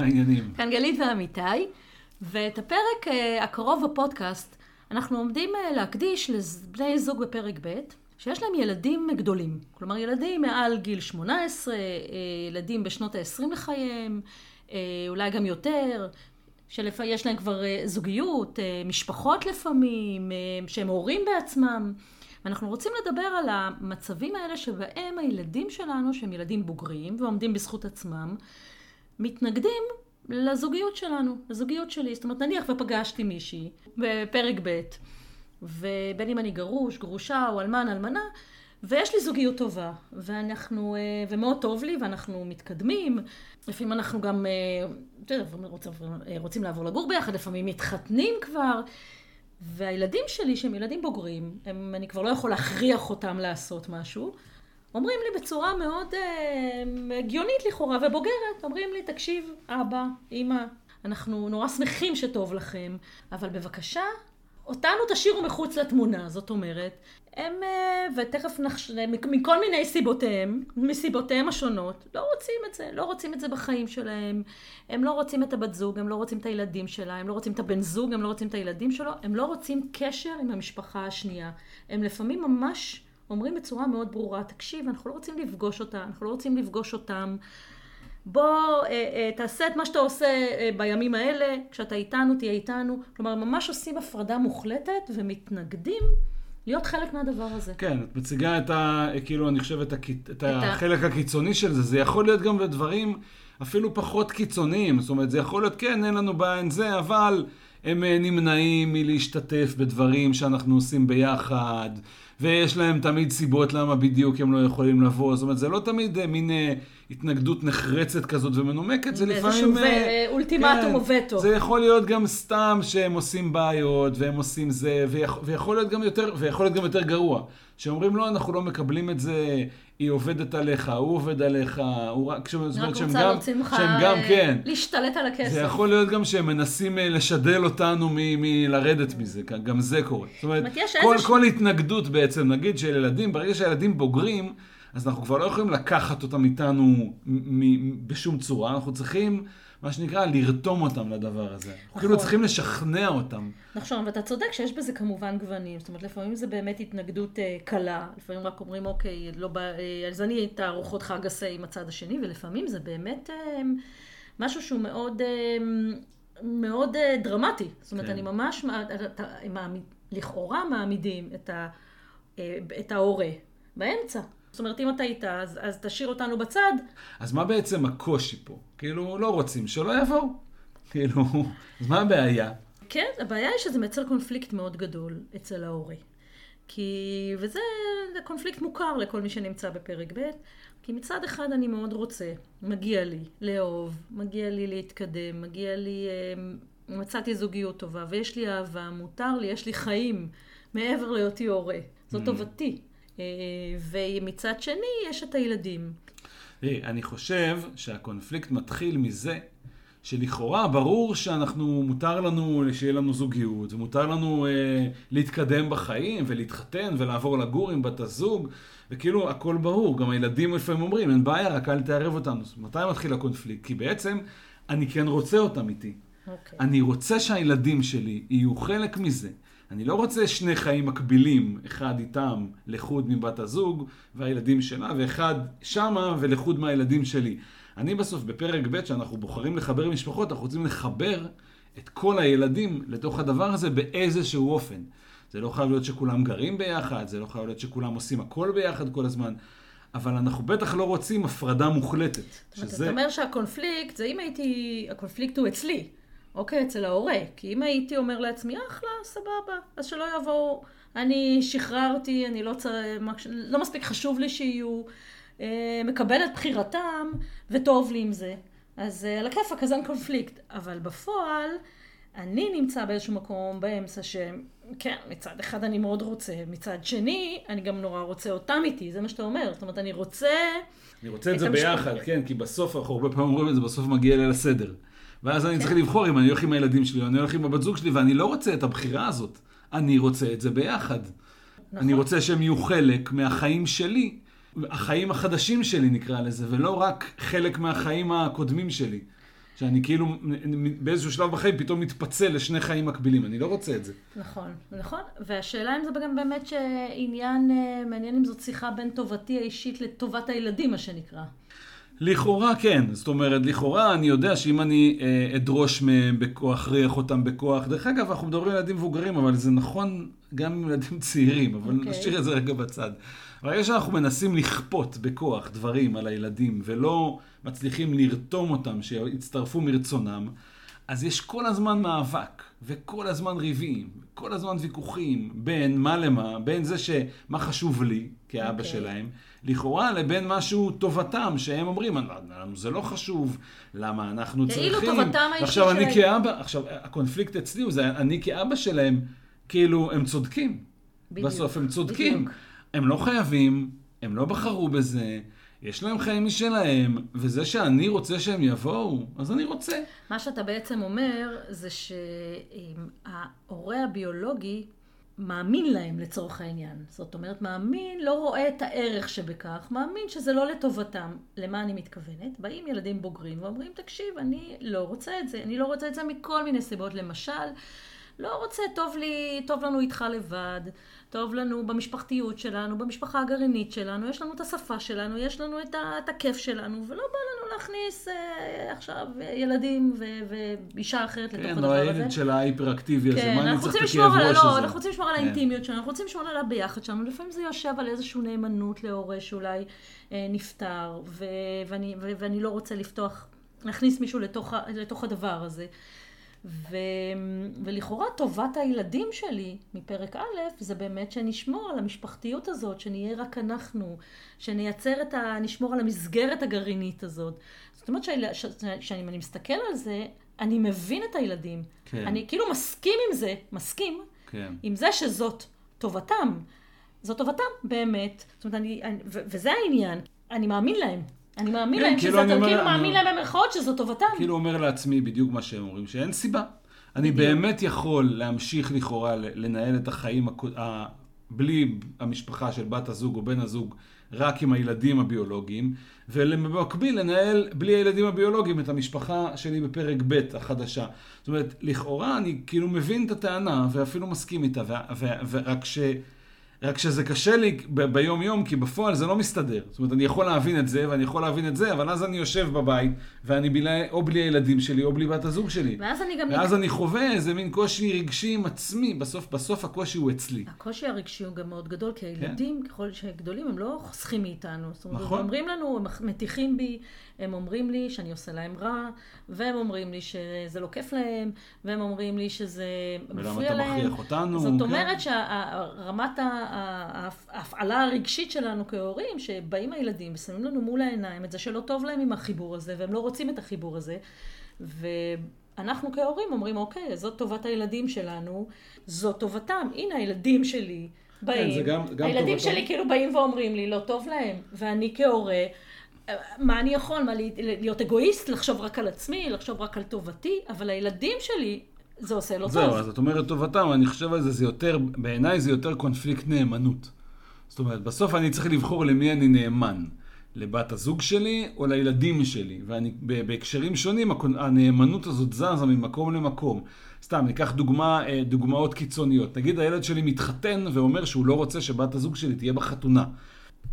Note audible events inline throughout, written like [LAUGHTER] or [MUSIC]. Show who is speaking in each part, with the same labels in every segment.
Speaker 1: העניינים?
Speaker 2: כאן גלית ואמיתי, ואת הפרק אה, הקרוב בפודקאסט אנחנו עומדים אה, להקדיש לבני זוג בפרק ב', שיש להם ילדים גדולים. כלומר, ילדים מעל גיל 18, אה, ילדים בשנות ה-20 לחייהם, אולי גם יותר, שיש להם כבר זוגיות, משפחות לפעמים, שהם הורים בעצמם. ואנחנו רוצים לדבר על המצבים האלה שבהם הילדים שלנו, שהם ילדים בוגרים ועומדים בזכות עצמם, מתנגדים לזוגיות שלנו, לזוגיות שלי. זאת אומרת, נניח ופגשתי מישהי בפרק ב', ובין אם אני גרוש, גרושה או אלמן, אלמנה, ויש לי זוגיות טובה, ואנחנו, אה, ומאוד טוב לי, ואנחנו מתקדמים. לפעמים אנחנו גם, יודע, רוצים, רוצים לעבור לגור ביחד, לפעמים מתחתנים כבר. והילדים שלי, שהם ילדים בוגרים, הם, אני כבר לא יכול להכריח אותם לעשות משהו, אומרים לי בצורה מאוד אה, הגיונית לכאורה ובוגרת, אומרים לי, תקשיב, אבא, אימא, אנחנו נורא שמחים שטוב לכם, אבל בבקשה, אותנו תשאירו מחוץ לתמונה, זאת אומרת, הם, אה, ותכף נחש... מכל מיני סיבותיהם, מסיבותיהם השונות, לא רוצים את זה, לא רוצים את זה בחיים שלהם. הם לא רוצים את הבת זוג, הם לא רוצים את הילדים שלה, הם לא רוצים את הבן זוג, הם לא רוצים את הילדים שלו, הם לא רוצים קשר עם המשפחה השנייה. הם לפעמים ממש אומרים בצורה מאוד ברורה, תקשיב, אנחנו לא רוצים לפגוש אותה, אנחנו לא רוצים לפגוש אותם. בוא אה, אה, תעשה את מה שאתה עושה אה, בימים האלה, כשאתה איתנו, תהיה איתנו. כלומר, ממש עושים הפרדה מוחלטת ומתנגדים להיות חלק מהדבר הזה.
Speaker 1: כן, את מציגה את ה... כאילו, אני חושב, את, הכ... את, את החלק הקיצוני של זה. זה יכול להיות גם בדברים אפילו פחות קיצוניים. זאת אומרת, זה יכול להיות, כן, אין לנו בעיה עם זה, אבל הם נמנעים מלהשתתף בדברים שאנחנו עושים ביחד. ויש להם תמיד סיבות למה בדיוק הם לא יכולים לבוא. זאת אומרת, זה לא תמיד אה, מין אה, התנגדות נחרצת כזאת ומנומקת, זה לפעמים...
Speaker 2: איזשהו אה, אולטימטום כן, או וטו.
Speaker 1: זה יכול להיות גם סתם שהם עושים בעיות, והם עושים זה, ויכול, ויכול להיות גם יותר, ויכול להיות גם יותר גרוע. שאומרים, לא, אנחנו לא מקבלים את זה, היא עובדת עליך, הוא עובד עליך, הוא רק...
Speaker 2: זאת אומרת שהם גם, שהם גם, כן. להשתלט על הכסף.
Speaker 1: זה יכול להיות גם שהם מנסים אה, לשדל אותנו מלרדת מזה, גם זה קורה. זאת אומרת, כל, כל התנגדות בעצם, נגיד של ילדים, ברגע שהילדים בוגרים, אז אנחנו כבר לא יכולים לקחת אותם איתנו בשום צורה, אנחנו צריכים... מה שנקרא, לרתום אותם לדבר הזה. נכון. כאילו צריכים לשכנע אותם.
Speaker 2: נכון, ואתה צודק שיש בזה כמובן גוונים. זאת אומרת, לפעמים זה באמת התנגדות אה, קלה, לפעמים רק אומרים, אוקיי, לא בא, אה, אז אני את הארוחות חג אעשה עם הצד השני, ולפעמים זה באמת אה, משהו שהוא מאוד, אה, מאוד אה, דרמטי. זאת אומרת, כן. אני ממש, אתה, מעמיד, לכאורה מעמידים את, ה, את ההורה באמצע. זאת אומרת, אם אתה איתה, אז, אז תשאיר אותנו בצד.
Speaker 1: אז מה בעצם הקושי פה? כאילו, לא רוצים, שלא יבואו. כאילו, אז מה הבעיה?
Speaker 2: כן, הבעיה היא שזה מייצר קונפליקט מאוד גדול אצל ההורה. כי, וזה קונפליקט מוכר לכל מי שנמצא בפרק ב', כי מצד אחד אני מאוד רוצה, מגיע לי לאהוב, מגיע לי להתקדם, מגיע לי, אה, מצאתי זוגיות טובה, ויש לי אהבה, מותר לי, יש לי חיים מעבר להיותי הורה. זאת mm. טובתי. אה, ומצד שני, יש את הילדים.
Speaker 1: אני חושב שהקונפליקט מתחיל מזה שלכאורה ברור שאנחנו, מותר לנו שיהיה לנו זוגיות, ומותר לנו אה, להתקדם בחיים, ולהתחתן, ולעבור לגור עם בת הזוג, וכאילו הכל ברור, גם הילדים לפעמים אומרים, אין בעיה, רק אל תערב אותנו. מתי מתחיל הקונפליקט? כי בעצם אני כן רוצה אותם איתי. Okay. אוקיי. אני רוצה שהילדים שלי יהיו חלק מזה. אני לא רוצה שני חיים מקבילים, אחד איתם לחוד מבת הזוג והילדים שלה, ואחד שמה ולחוד מהילדים שלי. אני בסוף, בפרק ב', שאנחנו בוחרים לחבר משפחות, אנחנו רוצים לחבר את כל הילדים לתוך הדבר הזה באיזשהו אופן. זה לא חייב להיות שכולם גרים ביחד, זה לא חייב להיות שכולם עושים הכל ביחד כל הזמן, אבל אנחנו בטח לא רוצים הפרדה מוחלטת.
Speaker 2: שזה... אתה אומר שהקונפליקט, זה אם הייתי, הקונפליקט הוא אצלי. אוקיי, אצל ההורה. כי אם הייתי אומר לעצמי, אחלה, סבבה, אז שלא יבואו, אני שחררתי, אני לא צריך, לא מספיק חשוב לי שיהיו, אה, מקבל את בחירתם, וטוב לי עם זה. אז אה, על הכיפאק, אז אין קונפליקט. אבל בפועל, אני נמצא באיזשהו מקום באמצע שכן, מצד אחד אני מאוד רוצה, מצד שני, אני גם נורא רוצה אותם איתי, זה מה שאתה אומר. זאת אומרת, אני רוצה...
Speaker 1: אני רוצה את, את זה ביחד, כן, כי בסוף, אנחנו הרבה פעמים אומרים את זה, בסוף מגיע ליל הסדר. ואז אני צריך לבחור אם אני הולך עם הילדים שלי או אני הולך עם הבת זוג שלי, ואני לא רוצה את הבחירה הזאת. אני רוצה את זה ביחד. נכון. אני רוצה שהם יהיו חלק מהחיים שלי, החיים החדשים שלי נקרא לזה, ולא רק חלק מהחיים הקודמים שלי. שאני כאילו באיזשהו שלב בחיים פתאום מתפצל לשני חיים מקבילים, אני לא רוצה את זה.
Speaker 2: נכון, נכון. והשאלה אם זה גם באמת שעניין, אה, מעניין אם זאת שיחה בין טובתי האישית לטובת הילדים, מה שנקרא.
Speaker 1: לכאורה כן, זאת אומרת, לכאורה אני יודע שאם אני אה, אדרוש מהם בכוח, אכריח אותם בכוח, דרך אגב, אנחנו מדברים על ילדים מבוגרים, אבל זה נכון גם עם ילדים [LAUGHS] צעירים, אבל okay. אוקיי. נשאיר את זה רגע בצד. ברגע שאנחנו מנסים לכפות בכוח דברים על הילדים, ולא מצליחים לרתום אותם, שיצטרפו מרצונם, אז יש כל הזמן מאבק, וכל הזמן ריבים, כל הזמן ויכוחים בין מה למה, בין זה שמה חשוב לי, כאבא okay. אוקיי. שלהם, לכאורה לבין משהו טובתם, שהם אומרים, לנו זה לא חשוב, למה אנחנו צריכים...
Speaker 2: כאילו טובתם
Speaker 1: האישית שלהם. עכשיו אני כאבא, עכשיו הקונפליקט אצלי הוא זה, אני כאבא שלהם, כאילו, הם צודקים. בדיוק. בסוף הם צודקים. בדיוק. הם לא חייבים, הם לא בחרו בזה. יש להם חיים משלהם, וזה שאני רוצה שהם יבואו, אז אני רוצה.
Speaker 2: מה שאתה בעצם אומר, זה שההורה הביולוגי מאמין להם לצורך העניין. זאת אומרת, מאמין, לא רואה את הערך שבכך, מאמין שזה לא לטובתם. למה אני מתכוונת? באים ילדים בוגרים ואומרים, תקשיב, אני לא רוצה את זה. אני לא רוצה את זה מכל מיני סיבות. למשל, לא רוצה, טוב לי, טוב לנו איתך לבד, טוב לנו במשפחתיות שלנו, במשפחה הגרעינית שלנו, יש לנו את השפה שלנו, יש לנו את, ה, את הכיף שלנו, ולא בא לנו להכניס אה, עכשיו ילדים ו, ואישה אחרת
Speaker 1: כן,
Speaker 2: לתוך הדבר
Speaker 1: הזה. כן, או הילד של ההיפראקטיבי הזה,
Speaker 2: כן,
Speaker 1: מה
Speaker 2: אני צריך את הכאב ראש הזה? לא, אנחנו רוצים לשמור על כן. האינטימיות שלנו, אנחנו רוצים לשמור על הביחד שלנו, לפעמים זה יושב על איזושהי נאמנות להורה שאולי אה, נפטר, ו, ואני, ו, ואני לא רוצה לפתוח, להכניס מישהו לתוך, לתוך הדבר הזה. ו... ולכאורה טובת הילדים שלי מפרק א', זה באמת שנשמור על המשפחתיות הזאת, שנהיה רק אנחנו, שנייצר את ה... נשמור על המסגרת הגרעינית הזאת. זאת אומרת שאני אני מסתכל על זה, אני מבין את הילדים. כן. אני כאילו מסכים עם זה, מסכים, כן. עם זה שזאת טובתם. זאת טובתם באמת. זאת אומרת, אני, אני, ו- וזה העניין. אני מאמין להם. אני מאמין כן, להם כאילו שזה, כאילו מאמין להם במרכאות שזו טובתם.
Speaker 1: כאילו אומר לעצמי בדיוק מה שהם אומרים, שאין סיבה. אני באמת יכול להמשיך לכאורה לנהל את החיים בלי המשפחה של בת הזוג או בן הזוג, רק עם הילדים הביולוגיים, ובמקביל לנהל בלי הילדים הביולוגיים את המשפחה שלי בפרק ב' החדשה. זאת אומרת, לכאורה אני כאילו מבין את הטענה ואפילו מסכים איתה, ורק ש... רק שזה קשה לי ב- ביום יום, כי בפועל זה לא מסתדר. זאת אומרת, אני יכול להבין את זה, ואני יכול להבין את זה, אבל אז אני יושב בבית, ואני בלי, או בלי הילדים שלי, או בלי בת הזוג שלי.
Speaker 2: ואז אני גם...
Speaker 1: ואז אני חווה איזה מין קושי רגשי עם עצמי, בסוף, בסוף הקושי הוא אצלי.
Speaker 2: הקושי הרגשי הוא גם מאוד גדול, כי הילדים, כן. ככל שהם גדולים, הם לא חוסכים מאיתנו. זאת אומרת, נכון. הם אומרים לנו, הם מטיחים בי, הם אומרים לי שאני עושה להם רע, והם אומרים לי שזה לא כיף להם, והם אומרים לי שזה
Speaker 1: מפריע להם. ולמה אתה מכריח אותנו?
Speaker 2: זאת כן. אומרת שרמת ההפעלה הרגשית שלנו כהורים, שבאים הילדים ושמים לנו מול העיניים את זה שלא טוב להם עם החיבור הזה, והם לא רוצים את החיבור הזה, ואנחנו כהורים אומרים, אוקיי, זאת טובת הילדים שלנו, זאת טובתם, הנה הילדים שלי. באים, כן, גם, גם הילדים טובתם. שלי כאילו באים ואומרים לי, לא טוב להם, ואני כהורה, מה אני יכול? מה, להיות אגואיסט? לחשוב רק על עצמי? לחשוב רק על טובתי? אבל הילדים שלי, זה עושה לו
Speaker 1: זהו,
Speaker 2: טוב.
Speaker 1: זהו, אז את אומרת טובתם, אני חושב על זה, זה יותר, בעיניי זה יותר קונפליקט נאמנות. זאת אומרת, בסוף אני צריך לבחור למי אני נאמן. לבת הזוג שלי או לילדים שלי. ואני, בהקשרים שונים, הנאמנות הזאת זזה ממקום למקום. סתם, ניקח דוגמה, אה, דוגמאות קיצוניות. נגיד הילד שלי מתחתן ואומר שהוא לא רוצה שבת הזוג שלי תהיה בחתונה.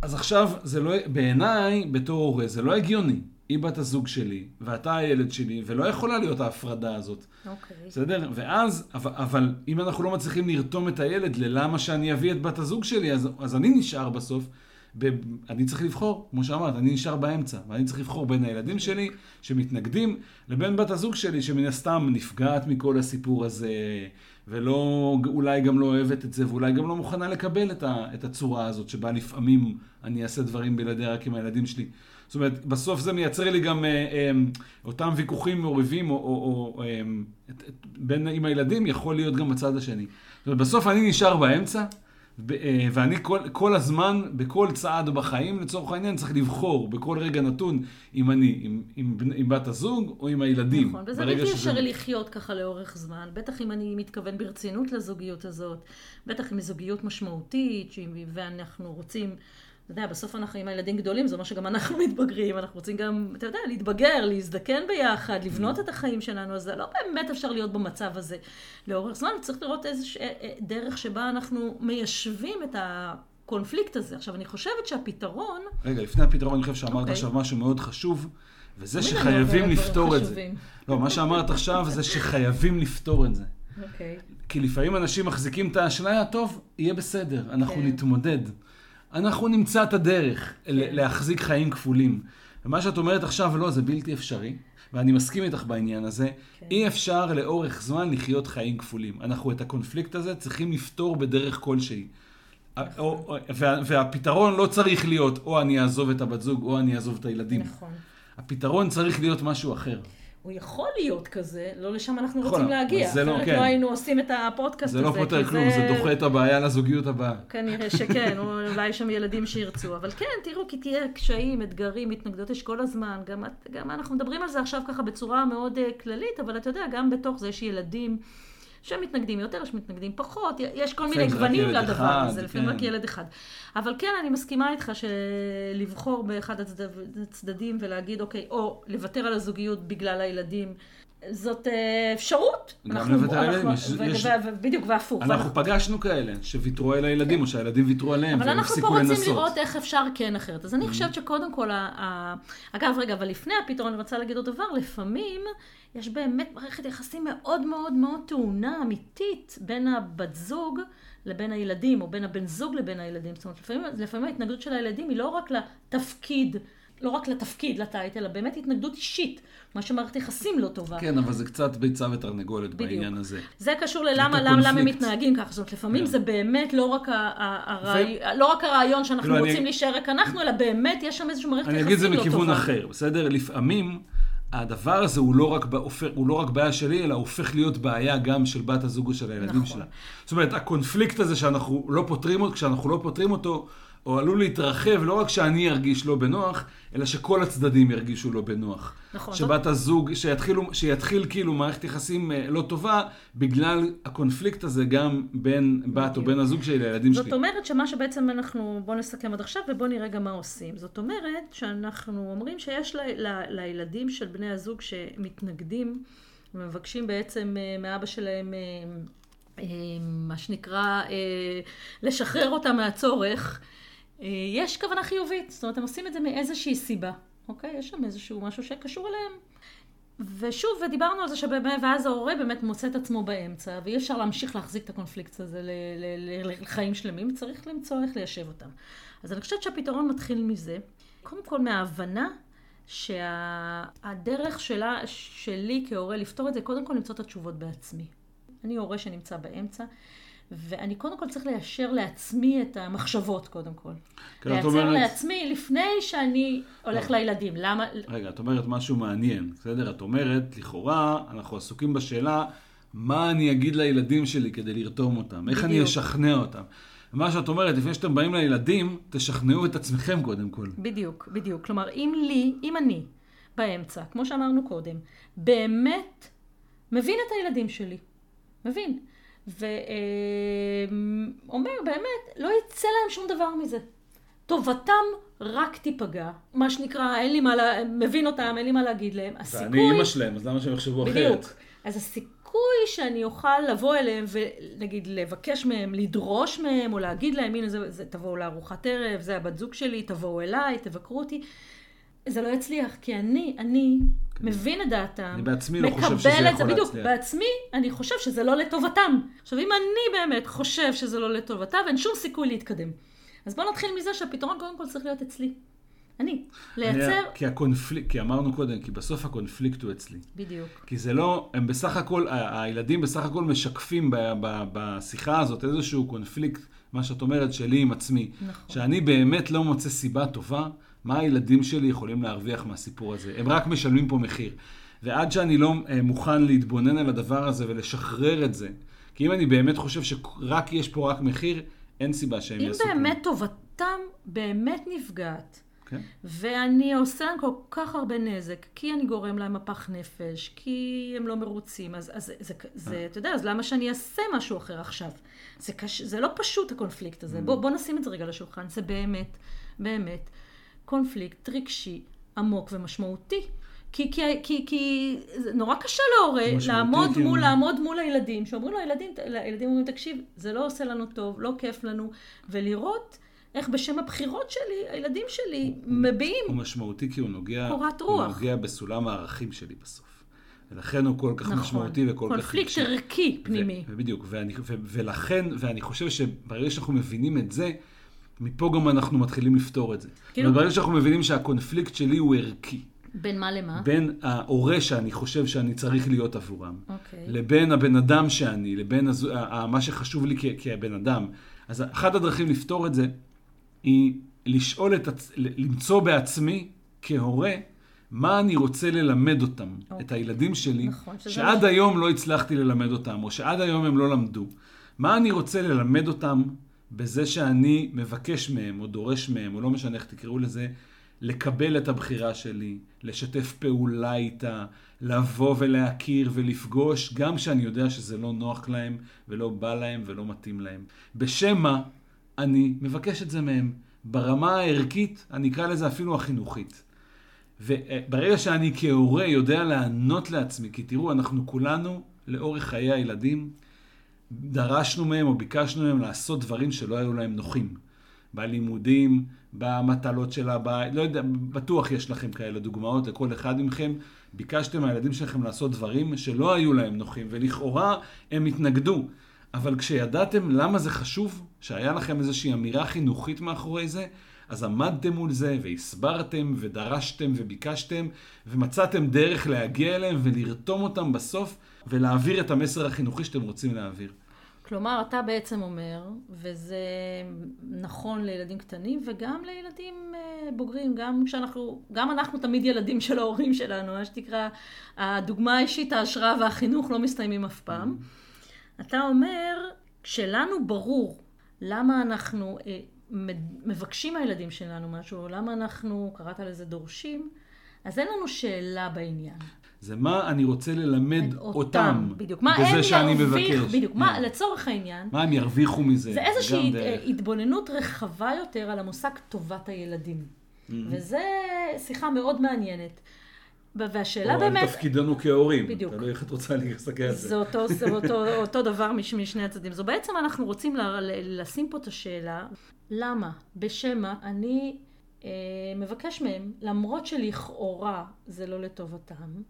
Speaker 1: אז עכשיו, זה לא, בעיניי, בתור הורה, זה לא הגיוני. היא בת הזוג שלי, ואתה הילד שלי, ולא יכולה להיות ההפרדה הזאת.
Speaker 2: אוקיי. Okay.
Speaker 1: בסדר? ואז, אבל, אבל אם אנחנו לא מצליחים לרתום את הילד ללמה שאני אביא את בת הזוג שלי, אז, אז אני נשאר בסוף. ב, אני צריך לבחור, כמו שאמרת, אני נשאר באמצע, ואני צריך לבחור בין הילדים שלי שמתנגדים, לבין בת הזוג שלי שמן הסתם נפגעת מכל הסיפור הזה, ולא, אולי גם לא אוהבת את זה, ואולי גם לא מוכנה לקבל את, ה, את הצורה הזאת, שבה לפעמים אני אעשה דברים בלעדי רק עם הילדים שלי. זאת אומרת, בסוף זה מייצר לי גם אה, אה, אותם ויכוחים מעורבים, או, או, או אה, בין עם הילדים, יכול להיות גם בצד השני. זאת אומרת, בסוף אני נשאר באמצע, אה, ואני כל, כל הזמן, בכל צעד בחיים, לצורך העניין, צריך לבחור בכל רגע נתון אם אני עם, עם, עם בת הזוג או עם הילדים.
Speaker 2: נכון, וזה בלתי אפשרי שזה... לחיות ככה לאורך זמן, בטח אם אני מתכוון ברצינות לזוגיות הזאת, בטח אם היא זוגיות משמעותית, ואנחנו רוצים אתה יודע, בסוף אנחנו עם הילדים גדולים, זה אומר שגם אנחנו [LAUGHS] מתבגרים, אנחנו רוצים גם, אתה יודע, להתבגר, להזדקן ביחד, לבנות את החיים שלנו, אז זה לא באמת אפשר להיות במצב הזה לאורך זמן, צריך לראות איזושהי דרך שבה אנחנו מיישבים את הקונפליקט הזה. עכשיו, אני חושבת שהפתרון...
Speaker 1: רגע, לפני הפתרון, אני חושב שאמרת okay. אוקיי. עכשיו משהו מאוד חשוב, וזה שחייבים לפתור את זה. לא, מה שאמרת עכשיו זה שחייבים לפתור את זה.
Speaker 2: אוקיי. Okay.
Speaker 1: כי לפעמים אנשים מחזיקים את האשליה, טוב, יהיה בסדר, אנחנו okay. כן. נתמודד. אנחנו נמצא את הדרך כן. להחזיק חיים כפולים. ומה שאת אומרת עכשיו, לא, זה בלתי אפשרי, ואני מסכים איתך בעניין הזה. כן. אי אפשר לאורך זמן לחיות חיים כפולים. אנחנו את הקונפליקט הזה צריכים לפתור בדרך כלשהי. נכון. וה, והפתרון לא צריך להיות או אני אעזוב את הבת זוג או אני אעזוב את הילדים.
Speaker 2: נכון.
Speaker 1: הפתרון צריך להיות משהו אחר.
Speaker 2: הוא יכול להיות כזה, לא לשם אנחנו נכון, רוצים להגיע. זה לא, אחרת כן. לא היינו עושים את הפודקאסט
Speaker 1: הזה. זה לא פותר כלום, זה... זה דוחה את הבעיה לזוגיות הבאה.
Speaker 2: כנראה שכן, אולי יש שם ילדים שירצו. אבל כן, תראו, כי תהיה קשיים, אתגרים, התנגדות יש כל הזמן. גם, גם אנחנו מדברים על זה עכשיו ככה בצורה מאוד uh, כללית, אבל אתה יודע, גם בתוך זה יש ילדים. שמתנגדים יותר, יש מתנגדים פחות, יש כל מיני גוונים לדבר אחד, הזה, לפעמים כן. רק ילד אחד. אבל כן, אני מסכימה איתך שלבחור באחד הצדדים ולהגיד, אוקיי, או לוותר על הזוגיות בגלל הילדים. זאת אה, אפשרות.
Speaker 1: גם לוותר על הילדים.
Speaker 2: בדיוק, והפוך.
Speaker 1: אנחנו פגשנו כאלה, שוויתרו על הילדים, או שהילדים ויתרו עליהם,
Speaker 2: והם הפסיקו לנסות. אבל אנחנו פה רוצים לראות איך אפשר כן אחרת. אז אני mm-hmm. חושבת שקודם כל, אגב, רגע, אבל לפני הפתרון, אני רוצה להגיד עוד דבר, לפעמים יש באמת מערכת יחסים מאוד מאוד מאוד טעונה, אמיתית, בין הבת זוג לבין הילדים, או בין הבן זוג לבין הילדים. זאת אומרת, לפעמים ההתנגדות של הילדים היא לא רק לתפקיד. לא רק לתפקיד, לטייט, אלא באמת התנגדות אישית, מה שמערכת יחסים לא טובה.
Speaker 1: כן, אבל זה קצת ביצה ותרנגולת בדיוק. בעניין הזה.
Speaker 2: זה קשור ללמה למה, למה הם מתנהגים ככה. זאת אומרת, לפעמים yeah. כן. זה באמת לא רק, הרעי... ו... לא רק הרעיון שאנחנו לא, רוצים אני... להישאר רק אנחנו, אלא באמת יש שם איזושהי מערכת יחסים לא טובה. אני אגיד
Speaker 1: זה מכיוון אחר, בסדר? לפעמים... הדבר הזה הוא לא, רק, הוא לא רק בעיה שלי, אלא הופך להיות בעיה גם של בת הזוג או של הילדים נכון. שלה. זאת אומרת, הקונפליקט הזה שאנחנו לא פותרים כשאנחנו לא פותרים אותו, הוא עלול להתרחב לא רק שאני ארגיש לא בנוח, אלא שכל הצדדים ירגישו לא בנוח.
Speaker 2: נכון.
Speaker 1: שבת הזוג, שיתחילו, שיתחיל כאילו מערכת יחסים אה, לא טובה, בגלל הקונפליקט הזה גם בין בת או בן הזוג שלי לילדים
Speaker 2: שלי.
Speaker 1: זאת
Speaker 2: אומרת שמה שבעצם אנחנו, בואו נסכם עד עכשיו ובואו נראה גם מה עושים. זאת אומרת שאנחנו אומרים שיש ל, ל, לילדים של בני הזוג שמתנגדים, ומבקשים בעצם אה, מאבא שלהם... אה, מה שנקרא, לשחרר אותם מהצורך, יש כוונה חיובית, זאת אומרת, הם עושים את זה מאיזושהי סיבה, אוקיי? יש שם איזשהו משהו שקשור אליהם. ושוב, ודיברנו על זה שבאמת, ואז ההורה באמת מוצא את עצמו באמצע, ואי אפשר להמשיך להחזיק את הקונפליקט הזה לחיים שלמים, צריך למצוא איך ליישב אותם. אז אני חושבת שהפתרון מתחיל מזה, קודם כל מההבנה שהדרך שלה, שלי כהורה לפתור את זה, קודם כל למצוא את התשובות בעצמי. אני הורה שנמצא באמצע. ואני קודם כל צריך ליישר לעצמי את המחשבות, קודם כל. כן, לייצר אומרת... לעצמי לפני שאני הולך לא. לילדים. למה...
Speaker 1: רגע, את אומרת משהו מעניין, בסדר? את אומרת, לכאורה, אנחנו עסוקים בשאלה, מה אני אגיד לילדים שלי כדי לרתום אותם? בדיוק. איך אני אשכנע אותם? מה שאת אומרת, לפני שאתם באים לילדים, תשכנעו את עצמכם קודם כל.
Speaker 2: בדיוק, בדיוק. כלומר, אם לי, אם אני, באמצע, כמו שאמרנו קודם, באמת מבין את הילדים שלי, מבין. ואומר באמת, לא יצא להם שום דבר מזה. טובתם רק תיפגע, מה שנקרא, אין לי מה, לה... מבין אותם, אין לי מה להגיד להם.
Speaker 1: הסיכוי... ואני אימא שלהם, אז למה שהם יחשבו אחרת? בדיוק.
Speaker 2: אז הסיכוי שאני אוכל לבוא אליהם ונגיד לבקש מהם, לדרוש מהם, או להגיד להם, הנה זה, זה תבואו לארוחת ערב, זה הבת זוג שלי, תבואו אליי, תבקרו אותי. זה לא יצליח, כי אני, אני כן. מבין את דעתם.
Speaker 1: אני בעצמי לא חושב שזה יכול להצליח.
Speaker 2: בדיוק, בעצמי אני חושב שזה לא לטובתם. עכשיו, אם אני באמת חושב שזה לא לטובתם, אין שום סיכוי להתקדם. אז בואו נתחיל מזה שהפתרון קודם כל צריך להיות אצלי. אני. לייצר...
Speaker 1: כי הקונפליקט, כי אמרנו קודם, כי בסוף הקונפליקט הוא אצלי.
Speaker 2: בדיוק.
Speaker 1: כי זה לא, הם בסך הכל, הילדים בסך הכל משקפים ב, ב, בשיחה הזאת איזשהו קונפליקט, מה שאת אומרת, שלי עם עצמי. נכון. שאני באמת לא מוצא סיבה טובה. מה הילדים שלי יכולים להרוויח מהסיפור הזה? הם רק משלמים פה מחיר. ועד שאני לא אה, מוכן להתבונן על הדבר הזה ולשחרר את זה, כי אם אני באמת חושב שרק יש פה רק מחיר, אין סיבה שהם יעשו
Speaker 2: אם באמת טובתם באמת נפגעת, כן. ואני עושה להם כל כך הרבה נזק, כי אני גורם להם מפח נפש, כי הם לא מרוצים, אז, אז זה, זה, אה. אתה יודע, אז למה שאני אעשה משהו אחר עכשיו? זה, קש, זה לא פשוט הקונפליקט הזה. Mm. בוא, בוא נשים את זה רגע לשולחן, זה באמת באמת קונפליקט רגשי עמוק ומשמעותי. כי, כי, כי, כי זה נורא קשה להורה לעמוד
Speaker 1: כן.
Speaker 2: מול, לעמוד מול הילדים, שאומרים לו, הילדים, הילדים אומרים, תקשיב, זה לא עושה לנו טוב, לא כיף לנו, ולראות איך בשם הבחירות שלי, הילדים שלי מביעים.
Speaker 1: הוא משמעותי כי הוא נוגע,
Speaker 2: קורת
Speaker 1: הוא
Speaker 2: רוח.
Speaker 1: נוגע בסולם הערכים שלי בסוף. ולכן הוא כל כך
Speaker 2: נכון.
Speaker 1: משמעותי וכל כך
Speaker 2: קונפליקט
Speaker 1: רגשי.
Speaker 2: ערכי פנימי.
Speaker 1: ו- בדיוק, ואני, ו- ולכן, ואני חושב שברגע שאנחנו מבינים את זה, מפה גם אנחנו מתחילים לפתור את זה.
Speaker 2: כאילו-
Speaker 1: ברגע שאנחנו מבינים שהקונפליקט שלי הוא ערכי,
Speaker 2: בין מה למה?
Speaker 1: בין ההורה שאני חושב שאני צריך להיות עבורם,
Speaker 2: אוקיי.
Speaker 1: לבין הבן אדם שאני, לבין הזו, מה שחשוב לי כ- כבן אדם. אז אחת הדרכים לפתור את זה היא לשאול את, עצ... למצוא בעצמי כהורה, מה אני רוצה ללמד אותם,
Speaker 2: אוקיי.
Speaker 1: את הילדים שלי,
Speaker 2: נכון,
Speaker 1: שעד היום לא הצלחתי ללמד אותם, או שעד היום הם לא למדו. מה אני רוצה ללמד אותם בזה שאני מבקש מהם, או דורש מהם, או לא משנה איך תקראו לזה, לקבל את הבחירה שלי, לשתף פעולה איתה, לבוא ולהכיר ולפגוש, גם כשאני יודע שזה לא נוח להם, ולא בא להם, ולא מתאים להם. בשם מה אני מבקש את זה מהם. ברמה הערכית, אני אקרא לזה אפילו החינוכית. וברגע שאני כהורה יודע לענות לעצמי, כי תראו, אנחנו כולנו, לאורך חיי הילדים, דרשנו מהם או ביקשנו מהם לעשות דברים שלא היו להם נוחים. בלימודים, במטלות של הבית, לא יודע, בטוח יש לכם כאלה דוגמאות לכל אחד מכם. ביקשתם מהילדים שלכם לעשות דברים שלא היו להם נוחים, ולכאורה הם התנגדו. אבל כשידעתם למה זה חשוב, שהיה לכם איזושהי אמירה חינוכית מאחורי זה, אז עמדתם מול זה, והסברתם, ודרשתם, וביקשתם, ומצאתם דרך להגיע אליהם ולרתום אותם בסוף, ולהעביר את המסר החינוכי שאתם רוצים להעביר.
Speaker 2: כלומר, אתה בעצם אומר, וזה נכון לילדים קטנים וגם לילדים אה, בוגרים, גם כשאנחנו, גם אנחנו תמיד ילדים של ההורים שלנו, מה שנקרא, הדוגמה האישית, ההשראה והחינוך לא מסתיימים אף פעם. אתה אומר, כשלנו ברור למה אנחנו אה, מבקשים מהילדים שלנו משהו, למה אנחנו, קראת לזה דורשים, אז אין לנו שאלה בעניין.
Speaker 1: זה מה אני רוצה ללמד אותם,
Speaker 2: בדיוק. מה
Speaker 1: בזה
Speaker 2: הם
Speaker 1: שאני
Speaker 2: ירוויחו,
Speaker 1: מבקש.
Speaker 2: בדיוק. מה,
Speaker 1: כן.
Speaker 2: לצורך העניין,
Speaker 1: מה הם ירוויחו מזה?
Speaker 2: זה איזושהי התבוננות רחבה יותר על המושג טובת הילדים.
Speaker 1: Mm-hmm.
Speaker 2: וזה שיחה מאוד מעניינת. והשאלה
Speaker 1: או על
Speaker 2: באמת,
Speaker 1: תפקידנו כהורים.
Speaker 2: בדיוק.
Speaker 1: תלוי איך את רוצה להסתכל על
Speaker 2: זה
Speaker 1: זה.
Speaker 2: אותו, זה אותו, אותו דבר מש, משני הצדדים. זו בעצם אנחנו רוצים ל, ל, לשים פה את השאלה, למה, בשם מה, אני אה, מבקש מהם, למרות שלכאורה זה לא לטובתם,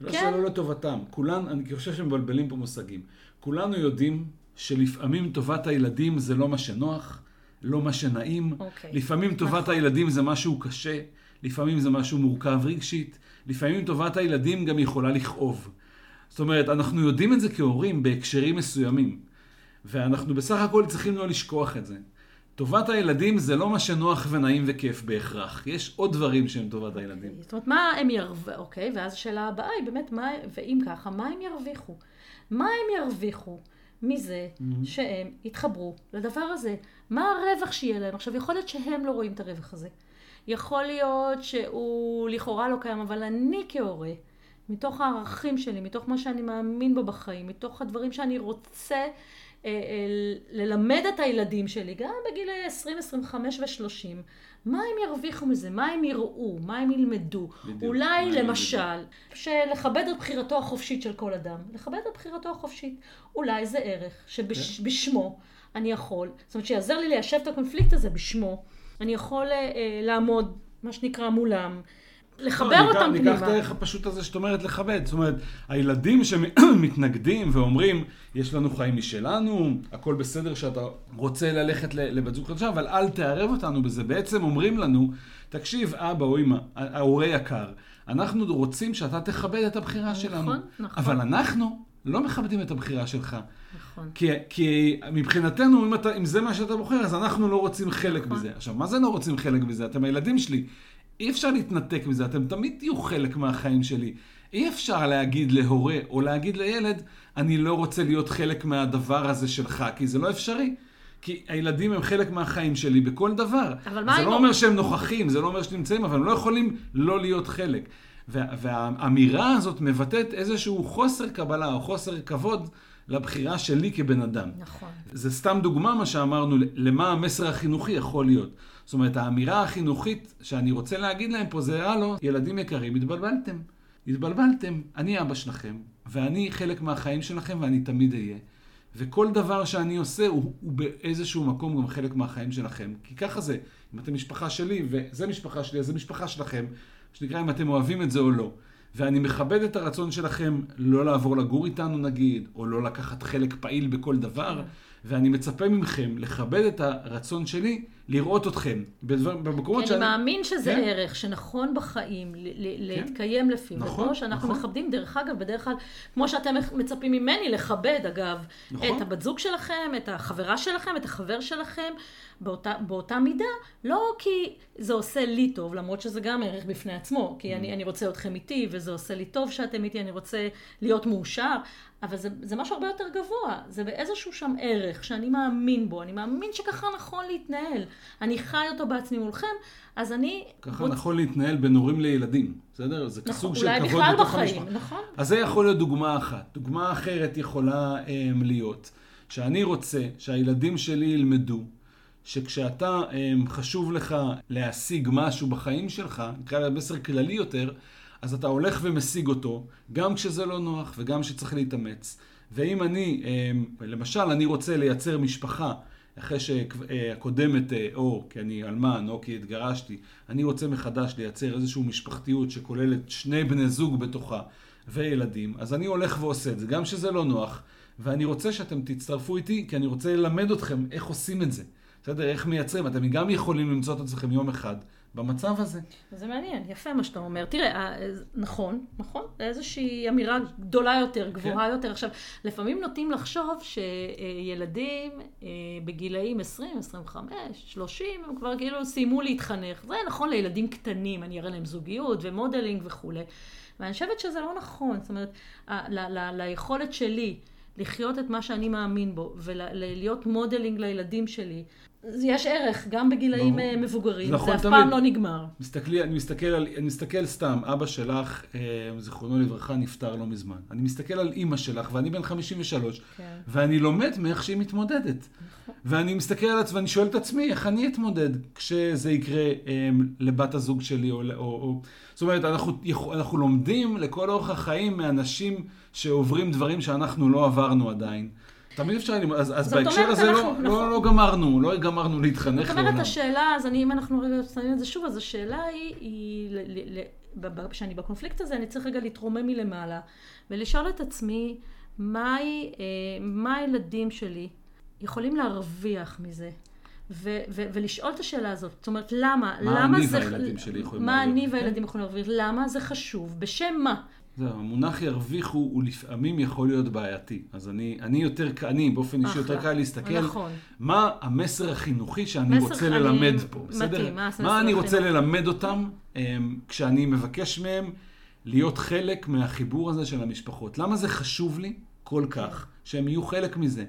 Speaker 1: לא
Speaker 2: כן.
Speaker 1: שלא לטובתם. כולן, אני חושב שמבלבלים פה מושגים. כולנו יודעים שלפעמים טובת הילדים זה לא מה שנוח, לא מה שנעים.
Speaker 2: אוקיי.
Speaker 1: לפעמים טובת
Speaker 2: נכון.
Speaker 1: הילדים זה משהו קשה, לפעמים זה משהו מורכב רגשית, לפעמים טובת הילדים גם יכולה לכאוב. זאת אומרת, אנחנו יודעים את זה כהורים בהקשרים מסוימים, ואנחנו בסך הכל צריכים לא לשכוח את זה. טובת הילדים זה לא מה שנוח ונעים וכיף בהכרח. יש עוד דברים שהם טובת הילדים.
Speaker 2: זאת אומרת, מה הם ירווחו, אוקיי, ואז השאלה הבאה היא באמת, מה, ואם ככה, מה הם ירוויחו? מה הם ירוויחו מזה שהם יתחברו לדבר הזה? מה הרווח שיהיה להם? עכשיו, יכול להיות שהם לא רואים את הרווח הזה. יכול להיות שהוא לכאורה לא קיים, אבל אני כהורה, מתוך הערכים שלי, מתוך מה שאני מאמין בו בחיים, מתוך הדברים שאני רוצה אה, אה, ללמד את הילדים שלי, גם בגילי 20, 25 ו-30, מה הם ירוויחו מזה? מה הם יראו? מה הם ילמדו?
Speaker 1: בדיוק,
Speaker 2: אולי למשל, שלכבד את בחירתו החופשית של כל אדם, לכבד את בחירתו החופשית. אולי זה ערך שבשמו אני יכול, זאת אומרת שיעזר לי ליישב את הקונפליקט הזה בשמו, אני יכול אה, אה, לעמוד, מה שנקרא, מולם, לחבר
Speaker 1: לא,
Speaker 2: אותם
Speaker 1: ניקח,
Speaker 2: פנימה.
Speaker 1: ניקח את הערך הפשוט הזה שאת אומרת לכבד. זאת אומרת, הילדים שמתנגדים [CLEARS THROAT] ואומרים, יש לנו חיים משלנו, הכל בסדר שאתה רוצה ללכת לבת זוג חדשה, אבל אל תערב אותנו בזה. בעצם אומרים לנו, תקשיב, אבא או אמא, ההורה יקר, אנחנו רוצים שאתה תכבד את הבחירה שלנו.
Speaker 2: נכון.
Speaker 1: אבל אנחנו לא מכבדים את הבחירה שלך.
Speaker 2: נכון.
Speaker 1: כי, כי מבחינתנו, אם, אתה, אם זה מה שאתה בוחר, אז אנחנו לא רוצים חלק
Speaker 2: נכון.
Speaker 1: בזה. עכשיו, מה זה לא רוצים חלק בזה? אתם הילדים שלי. אי אפשר להתנתק מזה, אתם תמיד תהיו חלק מהחיים שלי. אי אפשר להגיד להורה או להגיד לילד, אני לא רוצה להיות חלק מהדבר הזה שלך, כי זה לא אפשרי. כי הילדים הם חלק מהחיים שלי בכל דבר.
Speaker 2: אבל מה
Speaker 1: זה לא
Speaker 2: הוא-
Speaker 1: אומר שהם נוכחים, זה לא אומר שנמצאים, אבל הם לא יכולים לא להיות חלק. וה, והאמירה הזאת מבטאת איזשהו חוסר קבלה או חוסר כבוד לבחירה שלי כבן אדם.
Speaker 2: נכון.
Speaker 1: זה סתם דוגמה מה שאמרנו, למה המסר החינוכי יכול להיות. זאת אומרת, האמירה החינוכית שאני רוצה להגיד להם פה זה, הלו, ילדים יקרים, התבלבלתם. התבלבלתם, אני אבא שלכם, ואני חלק מהחיים שלכם ואני תמיד אהיה. וכל דבר שאני עושה הוא, הוא באיזשהו מקום גם חלק מהחיים שלכם. כי ככה זה, אם אתם משפחה שלי, וזה משפחה שלי, אז זה משפחה שלכם, שנקרא אם אתם אוהבים את זה או לא. ואני מכבד את הרצון שלכם לא לעבור לגור איתנו נגיד, או לא לקחת חלק פעיל בכל דבר, ואני מצפה מכם לכבד את הרצון שלי לראות אתכם בדבר, במקומות שאני...
Speaker 2: אני מאמין שזה
Speaker 1: כן.
Speaker 2: ערך שנכון בחיים ל- להתקיים לפיו.
Speaker 1: נכון,
Speaker 2: וכמו שאנחנו
Speaker 1: נכון.
Speaker 2: מכבדים, דרך אגב, בדרך כלל, כמו שאתם מצפים ממני לכבד, אגב,
Speaker 1: נכון.
Speaker 2: את הבת זוג שלכם, את החברה שלכם, את החבר שלכם, באותה, באותה מידה, לא כי זה עושה לי טוב, למרות שזה גם ערך בפני עצמו, כי
Speaker 1: Mm.
Speaker 2: אני, אני רוצה אתכם איתי, וזה עושה לי טוב שאתם איתי, אני רוצה להיות מאושר, אבל זה, זה משהו הרבה יותר גבוה, זה באיזשהו שם ערך שאני מאמין בו, אני מאמין שככה נכון להתנהל. אני חי אותו בעצמי מולכם, אז אני...
Speaker 1: ככה
Speaker 2: רוצ-
Speaker 1: נכון להתנהל בין הורים לילדים, בסדר? זה
Speaker 2: נכון,
Speaker 1: כסוג של
Speaker 2: אולי
Speaker 1: כבוד
Speaker 2: בכלל
Speaker 1: בתוך
Speaker 2: בחיים,
Speaker 1: המשפחה.
Speaker 2: נכון?
Speaker 1: אז זה יכול להיות דוגמה אחת. דוגמה אחרת יכולה um, להיות שאני רוצה שהילדים שלי ילמדו שכשאתה um, חשוב לך להשיג משהו בחיים שלך, נקרא לזה מסר כללי יותר, אז אתה הולך ומשיג אותו, גם כשזה לא נוח וגם כשצריך להתאמץ. ואם אני, um, למשל, אני רוצה לייצר משפחה אחרי שהקודמת, אה, או כי אני אלמן, או כי התגרשתי, אני רוצה מחדש לייצר איזושהי משפחתיות שכוללת שני בני זוג בתוכה וילדים, אז אני הולך ועושה את זה, גם שזה לא נוח, ואני רוצה שאתם תצטרפו איתי, כי אני רוצה ללמד אתכם איך עושים את זה. בסדר? איך מייצרים. אתם גם יכולים למצוא את עצמכם יום אחד במצב הזה.
Speaker 2: זה מעניין, יפה מה שאתה אומר. תראה, אה, נכון, נכון, איזושהי אמירה גדולה יותר, גבוהה
Speaker 1: כן.
Speaker 2: יותר. עכשיו, לפעמים נוטים לחשוב שילדים אה, בגילאים 20, 25, 30, הם כבר כאילו סיימו להתחנך. זה נכון לילדים קטנים, אני אראה להם זוגיות ו modeling וכולי. ואני חושבת שזה לא נכון. זאת אומרת, ליכולת שלי לחיות את מה שאני מאמין בו, ולהיות modeling לילדים שלי, יש ערך גם בגילאים
Speaker 1: ברור.
Speaker 2: אה, מבוגרים.
Speaker 1: נכון
Speaker 2: זה אף
Speaker 1: תמיד.
Speaker 2: פעם לא נגמר.
Speaker 1: מסתכלי, אני, מסתכל על, אני מסתכל סתם, אבא שלך, אה, זיכרונו לברכה, נפטר לא מזמן. אני מסתכל על אימא שלך, ואני בן 53,
Speaker 2: כן.
Speaker 1: ואני לומד מאיך שהיא מתמודדת. ואני מסתכל על עצמי, ואני שואל את עצמי, איך אני אתמודד כשזה יקרה אה, לבת הזוג שלי, או... או, או... זאת אומרת, אנחנו, אנחנו לומדים לכל אורך החיים מאנשים שעוברים דברים שאנחנו לא עברנו עדיין. תמיד אפשר ללמוד, אז, אז בהקשר
Speaker 2: אומרת,
Speaker 1: הזה
Speaker 2: אנחנו-
Speaker 1: לא,
Speaker 2: נכון.
Speaker 1: לא, לא גמרנו, לא גמרנו להתחנך
Speaker 2: זאת אומרת,
Speaker 1: לעולם.
Speaker 2: השאלה, אז אני, אם אנחנו רגע שמים את זה שוב, אז השאלה היא, היא ל- ל- ל- כשאני בקונפליקט הזה, אני צריך רגע להתרומם מלמעלה, ולשאול את עצמי, מהי, אה, מה הילדים שלי יכולים להרוויח מזה? ו- ו- ולשאול את השאלה הזאת, זאת אומרת, למה?
Speaker 1: מה
Speaker 2: למה
Speaker 1: אני
Speaker 2: זה...
Speaker 1: והילדים שלי יכולים
Speaker 2: מה אני
Speaker 1: להרוויח?
Speaker 2: והילדים יכולים להרוויח? למה זה חשוב? בשם מה?
Speaker 1: זהו, המונח ירוויחו הוא לפעמים יכול להיות בעייתי. אז אני, אני יותר, אני באופן אישי יותר. קל להסתכל,
Speaker 2: נכון.
Speaker 1: מה המסר החינוכי שאני רוצה
Speaker 2: אני-
Speaker 1: ללמד פה,
Speaker 2: מתאים,
Speaker 1: בסדר?
Speaker 2: מה המסר
Speaker 1: מה אני רוצה? ללמד אותם אמ, כשאני מבקש מהם להיות חלק מהחיבור הזה של המשפחות. למה זה חשוב לי כל כך שהם יהיו חלק מזה?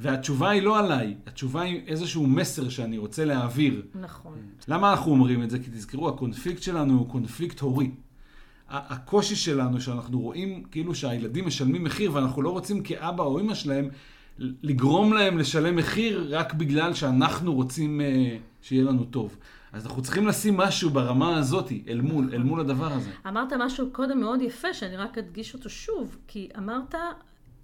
Speaker 1: והתשובה היא לא עליי, התשובה היא איזשהו מסר שאני רוצה להעביר.
Speaker 2: נכון.
Speaker 1: למה אנחנו אומרים את זה? כי תזכרו, הקונפליקט שלנו הוא קונפליקט הורי. הקושי שלנו שאנחנו רואים כאילו שהילדים משלמים מחיר ואנחנו לא רוצים כאבא או אמא שלהם לגרום להם לשלם מחיר רק בגלל שאנחנו רוצים אה, שיהיה לנו טוב. אז אנחנו צריכים לשים משהו ברמה הזאת אל מול, אל מול הדבר הזה.
Speaker 2: אמרת משהו קודם מאוד יפה, שאני רק אדגיש אותו שוב, כי אמרת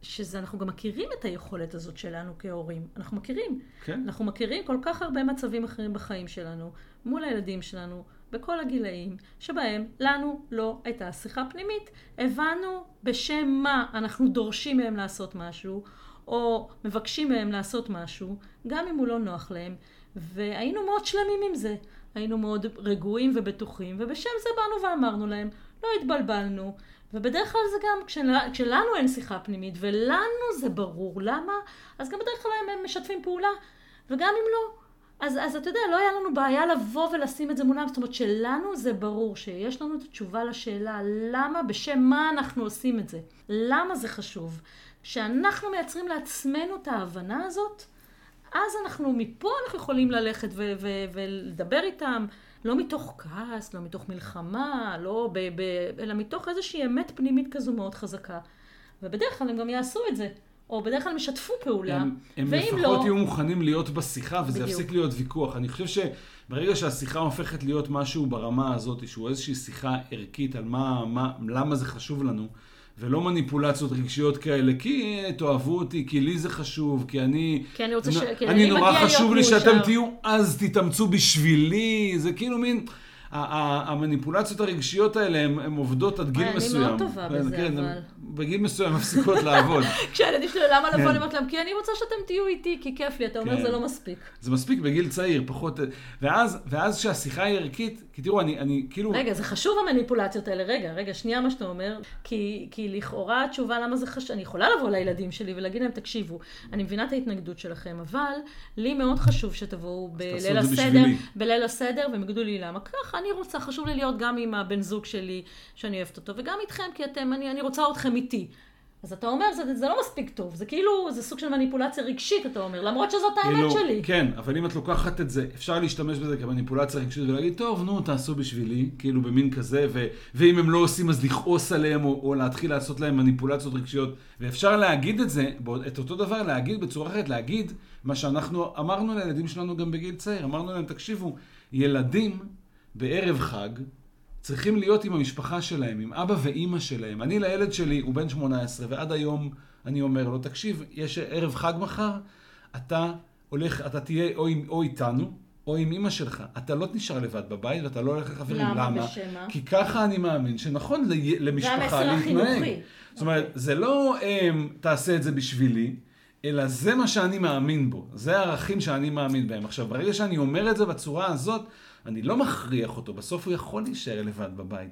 Speaker 2: שאנחנו גם מכירים את היכולת הזאת שלנו כהורים. אנחנו מכירים.
Speaker 1: כן?
Speaker 2: אנחנו מכירים כל כך הרבה מצבים אחרים בחיים שלנו, מול הילדים שלנו, בכל הגילאים, שבהם לנו לא הייתה שיחה פנימית. הבנו בשם מה אנחנו דורשים מהם לעשות משהו, או מבקשים מהם לעשות משהו, גם אם הוא לא נוח להם, והיינו מאוד שלמים עם זה. היינו מאוד רגועים ובטוחים, ובשם זה באנו ואמרנו להם, לא התבלבלנו. ובדרך כלל זה גם, כשל, כשלנו אין שיחה פנימית, ולנו זה ברור למה, אז גם בדרך כלל הם, משתפים פעולה, וגם אם לא, אז, אז אתה יודע, לא היה לנו בעיה לבוא ולשים את זה מולם, זאת אומרת שלנו זה ברור, שיש לנו את התשובה לשאלה למה, בשם מה אנחנו עושים את זה, למה זה חשוב. כשאנחנו מייצרים לעצמנו את ההבנה הזאת, אז אנחנו, מפה אנחנו יכולים ללכת ו- ו- ולדבר איתם, לא מתוך כעס, לא מתוך מלחמה, לא ב- ב- אלא מתוך איזושהי אמת פנימית כזו מאוד חזקה. ובדרך כלל הם גם יעשו את זה. או בדרך כלל הם ישתפו פעולה,
Speaker 1: הם, הם
Speaker 2: ואם
Speaker 1: לפחות
Speaker 2: לא...
Speaker 1: יהיו מוכנים להיות בשיחה, וזה
Speaker 2: בדיוק.
Speaker 1: יפסיק להיות ויכוח. אני חושב שברגע שהשיחה הופכת להיות משהו ברמה הזאת, שהוא איזושהי שיחה ערכית על מה, מה, למה זה חשוב לנו, ולא מניפולציות רגשיות כאלה, כי תאהבו אותי, כי לי זה חשוב, כי אני...
Speaker 2: כי אני רוצה ש...
Speaker 1: אני
Speaker 2: לי
Speaker 1: נורא חשוב לי. שאתם תהיו, אז תתאמצו בשבילי, זה כאילו מין... המניפולציות הרגשיות האלה הן עובדות עד גיל
Speaker 2: וואי, אני
Speaker 1: מסוים.
Speaker 2: מאוד טובה
Speaker 1: כן,
Speaker 2: בזה,
Speaker 1: כן,
Speaker 2: אבל.
Speaker 1: בגיל מסוים מפסיקות [LAUGHS] לעבוד. [LAUGHS]
Speaker 2: כשהילדים שלי, למה לבוא?
Speaker 1: כן.
Speaker 2: אני אומרת להם, כי אני רוצה שאתם תהיו איתי, כי כיף לי. אתה אומר. זה לא מספיק.
Speaker 1: זה מספיק בגיל צעיר, פחות... ואז, ואז שהשיחה היא ערכית, כי תראו, אני, אני כאילו...
Speaker 2: רגע, זה חשוב המניפולציות האלה. רגע, רגע, שנייה מה שאתה אומר. כי, לכאורה התשובה למה זה חשוב, אני יכולה לבוא לילדים שלי ולהגיד להם, תקשיבו, אני מבינה את ההתנגדות שלכם, אבל לי מאוד חשוב שתבואו בליל הסדר. בליל הסדר, והם יגידו לי למה ככה, אני רוצה, חשוב לי להיות גם עם הבן זוג שלי, שאני אוהבת אותו, וגם איתכם, כי אתם, אני, אני רוצה אתכם איתי. אז אתה אומר, זה, זה לא מספיק טוב, זה כאילו, זה סוג של מניפולציה רגשית, אתה אומר, למרות שזאת האמת
Speaker 1: כאילו,
Speaker 2: שלי.
Speaker 1: כן, אבל אם את לוקחת את זה, אפשר להשתמש בזה כמניפולציה רגשית ולהגיד, טוב, נו, תעשו בשבילי, כאילו במין כזה, ו- ואם הם לא עושים אז לכעוס עליהם, או, או להתחיל לעשות להם מניפולציות רגשיות. ואפשר להגיד את זה, את אותו דבר להגיד בצורה אחרת, להגיד מה שאנחנו אמרנו לילדים שלנו גם בגיל צעיר, אמרנו להם, תקשיבו, ילדים בערב חג, צריכים להיות עם המשפחה שלהם, עם אבא ואימא שלהם. אני לילד שלי, הוא בן 18, ועד היום אני אומר לו, תקשיב, יש ערב חג מחר, אתה הולך, אתה תהיה או, עם, או איתנו, או עם אימא שלך. אתה לא נשאר לבד בבית, ואתה לא הולך לחברים.
Speaker 2: למה?
Speaker 1: למה?
Speaker 2: בשם מה?
Speaker 1: כי ככה אני מאמין שנכון לי- למשפחה
Speaker 2: המסר
Speaker 1: להתנהג.
Speaker 2: החינוכי.
Speaker 1: זאת אומרת, זה לא um, תעשה את זה בשבילי, אלא זה מה שאני מאמין בו. זה הערכים שאני מאמין בהם. עכשיו, ברגע שאני אומר את זה בצורה הזאת, אני לא מכריח אותו, בסוף הוא יכול להישאר לבד בבית.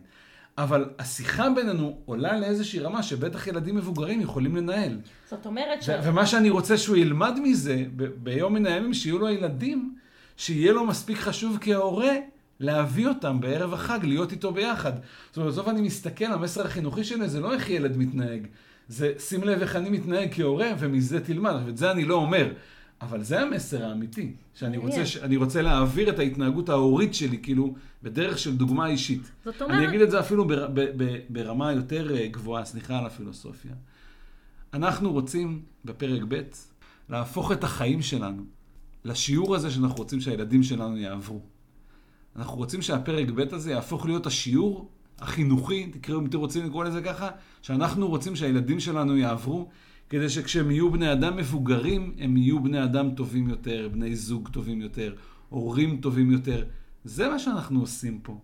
Speaker 1: אבל השיחה בינינו עולה לאיזושהי רמה שבטח ילדים מבוגרים יכולים לנהל.
Speaker 2: זאת אומרת ש...
Speaker 1: ומה שאני רוצה שהוא ילמד מזה, ביום מן הימים, שיהיו לו ילדים, שיהיה לו מספיק חשוב כהורה להביא אותם בערב החג, להיות איתו ביחד. זאת אומרת, בסוף אני מסתכל, המסר החינוכי שלי זה לא איך ילד מתנהג, זה שים לב איך אני מתנהג כהורה, ומזה תלמד. ואת זה אני לא אומר. אבל זה המסר האמיתי, שאני רוצה. ש- אני רוצה להעביר את ההתנהגות ההורית שלי, כאילו, בדרך של דוגמה אישית.
Speaker 2: זאת
Speaker 1: אני
Speaker 2: אומרת...
Speaker 1: אגיד את זה אפילו בר, ב, ב, ברמה יותר אה, גבוהה, סליחה על הפילוסופיה. אנחנו רוצים בפרק ב' להפוך את החיים שלנו לשיעור הזה שאנחנו רוצים שהילדים שלנו יעברו. אנחנו רוצים שהפרק ב' הזה יהפוך להיות השיעור החינוכי, תקראו אם אתם רוצים לקרוא לזה ככה, שאנחנו רוצים שהילדים שלנו יעברו, כדי שכשהם יהיו בני אדם מבוגרים, הם יהיו בני אדם טובים יותר, בני זוג טובים יותר, הורים טובים יותר. זה מה שאנחנו עושים פה.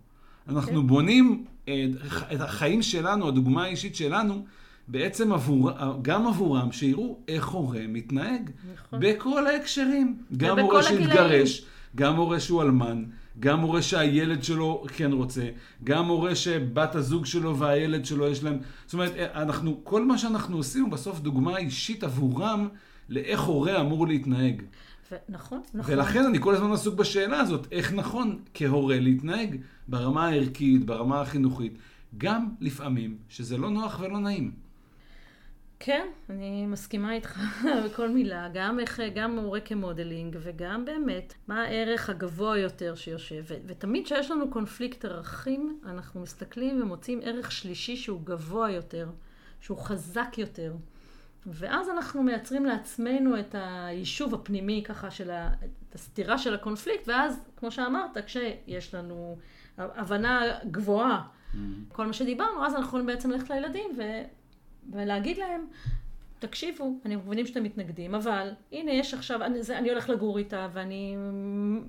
Speaker 1: אנחנו
Speaker 2: כן.
Speaker 1: בונים אה, את החיים שלנו, הדוגמה האישית שלנו, בעצם עבור, גם עבורם, שיראו איך הורה מתנהג.
Speaker 2: נכון.
Speaker 1: בכל ההקשרים. גם הורה. שהתגרש, גם הורה שהוא אלמן, גם הורה שהילד שלו כן רוצה, גם הורה שבת הזוג שלו והילד שלו יש להם... זאת אומרת, אנחנו, כל מה שאנחנו עושים הוא בסוף דוגמה אישית עבורם לאיך הורה אמור להתנהג.
Speaker 2: ו- נכון, נכון.
Speaker 1: ולכן אני כל הזמן עסוק בשאלה הזאת, איך נכון כהורה להתנהג ברמה הערכית, ברמה החינוכית, גם לפעמים שזה לא נוח ולא נעים.
Speaker 2: כן, אני מסכימה איתך [LAUGHS] בכל מילה. גם, איך, גם מורה כמודלינג, וגם באמת, מה הערך הגבוה יותר שיושב. ו- ותמיד כשיש לנו קונפליקט ערכים, אנחנו מסתכלים ומוצאים ערך שלישי שהוא גבוה יותר, שהוא חזק יותר. ואז אנחנו מייצרים לעצמנו את היישוב הפנימי ככה של ה... את הסתירה של הקונפליקט, ואז, כמו שאמרת, כשיש לנו הבנה גבוהה, כל מה שדיברנו, אז אנחנו יכולים בעצם ללכת לילדים ו... ולהגיד להם, תקשיבו, אני מבינים שאתם מתנגדים, אבל הנה יש עכשיו, אני, זה, אני הולך לגור איתה ואני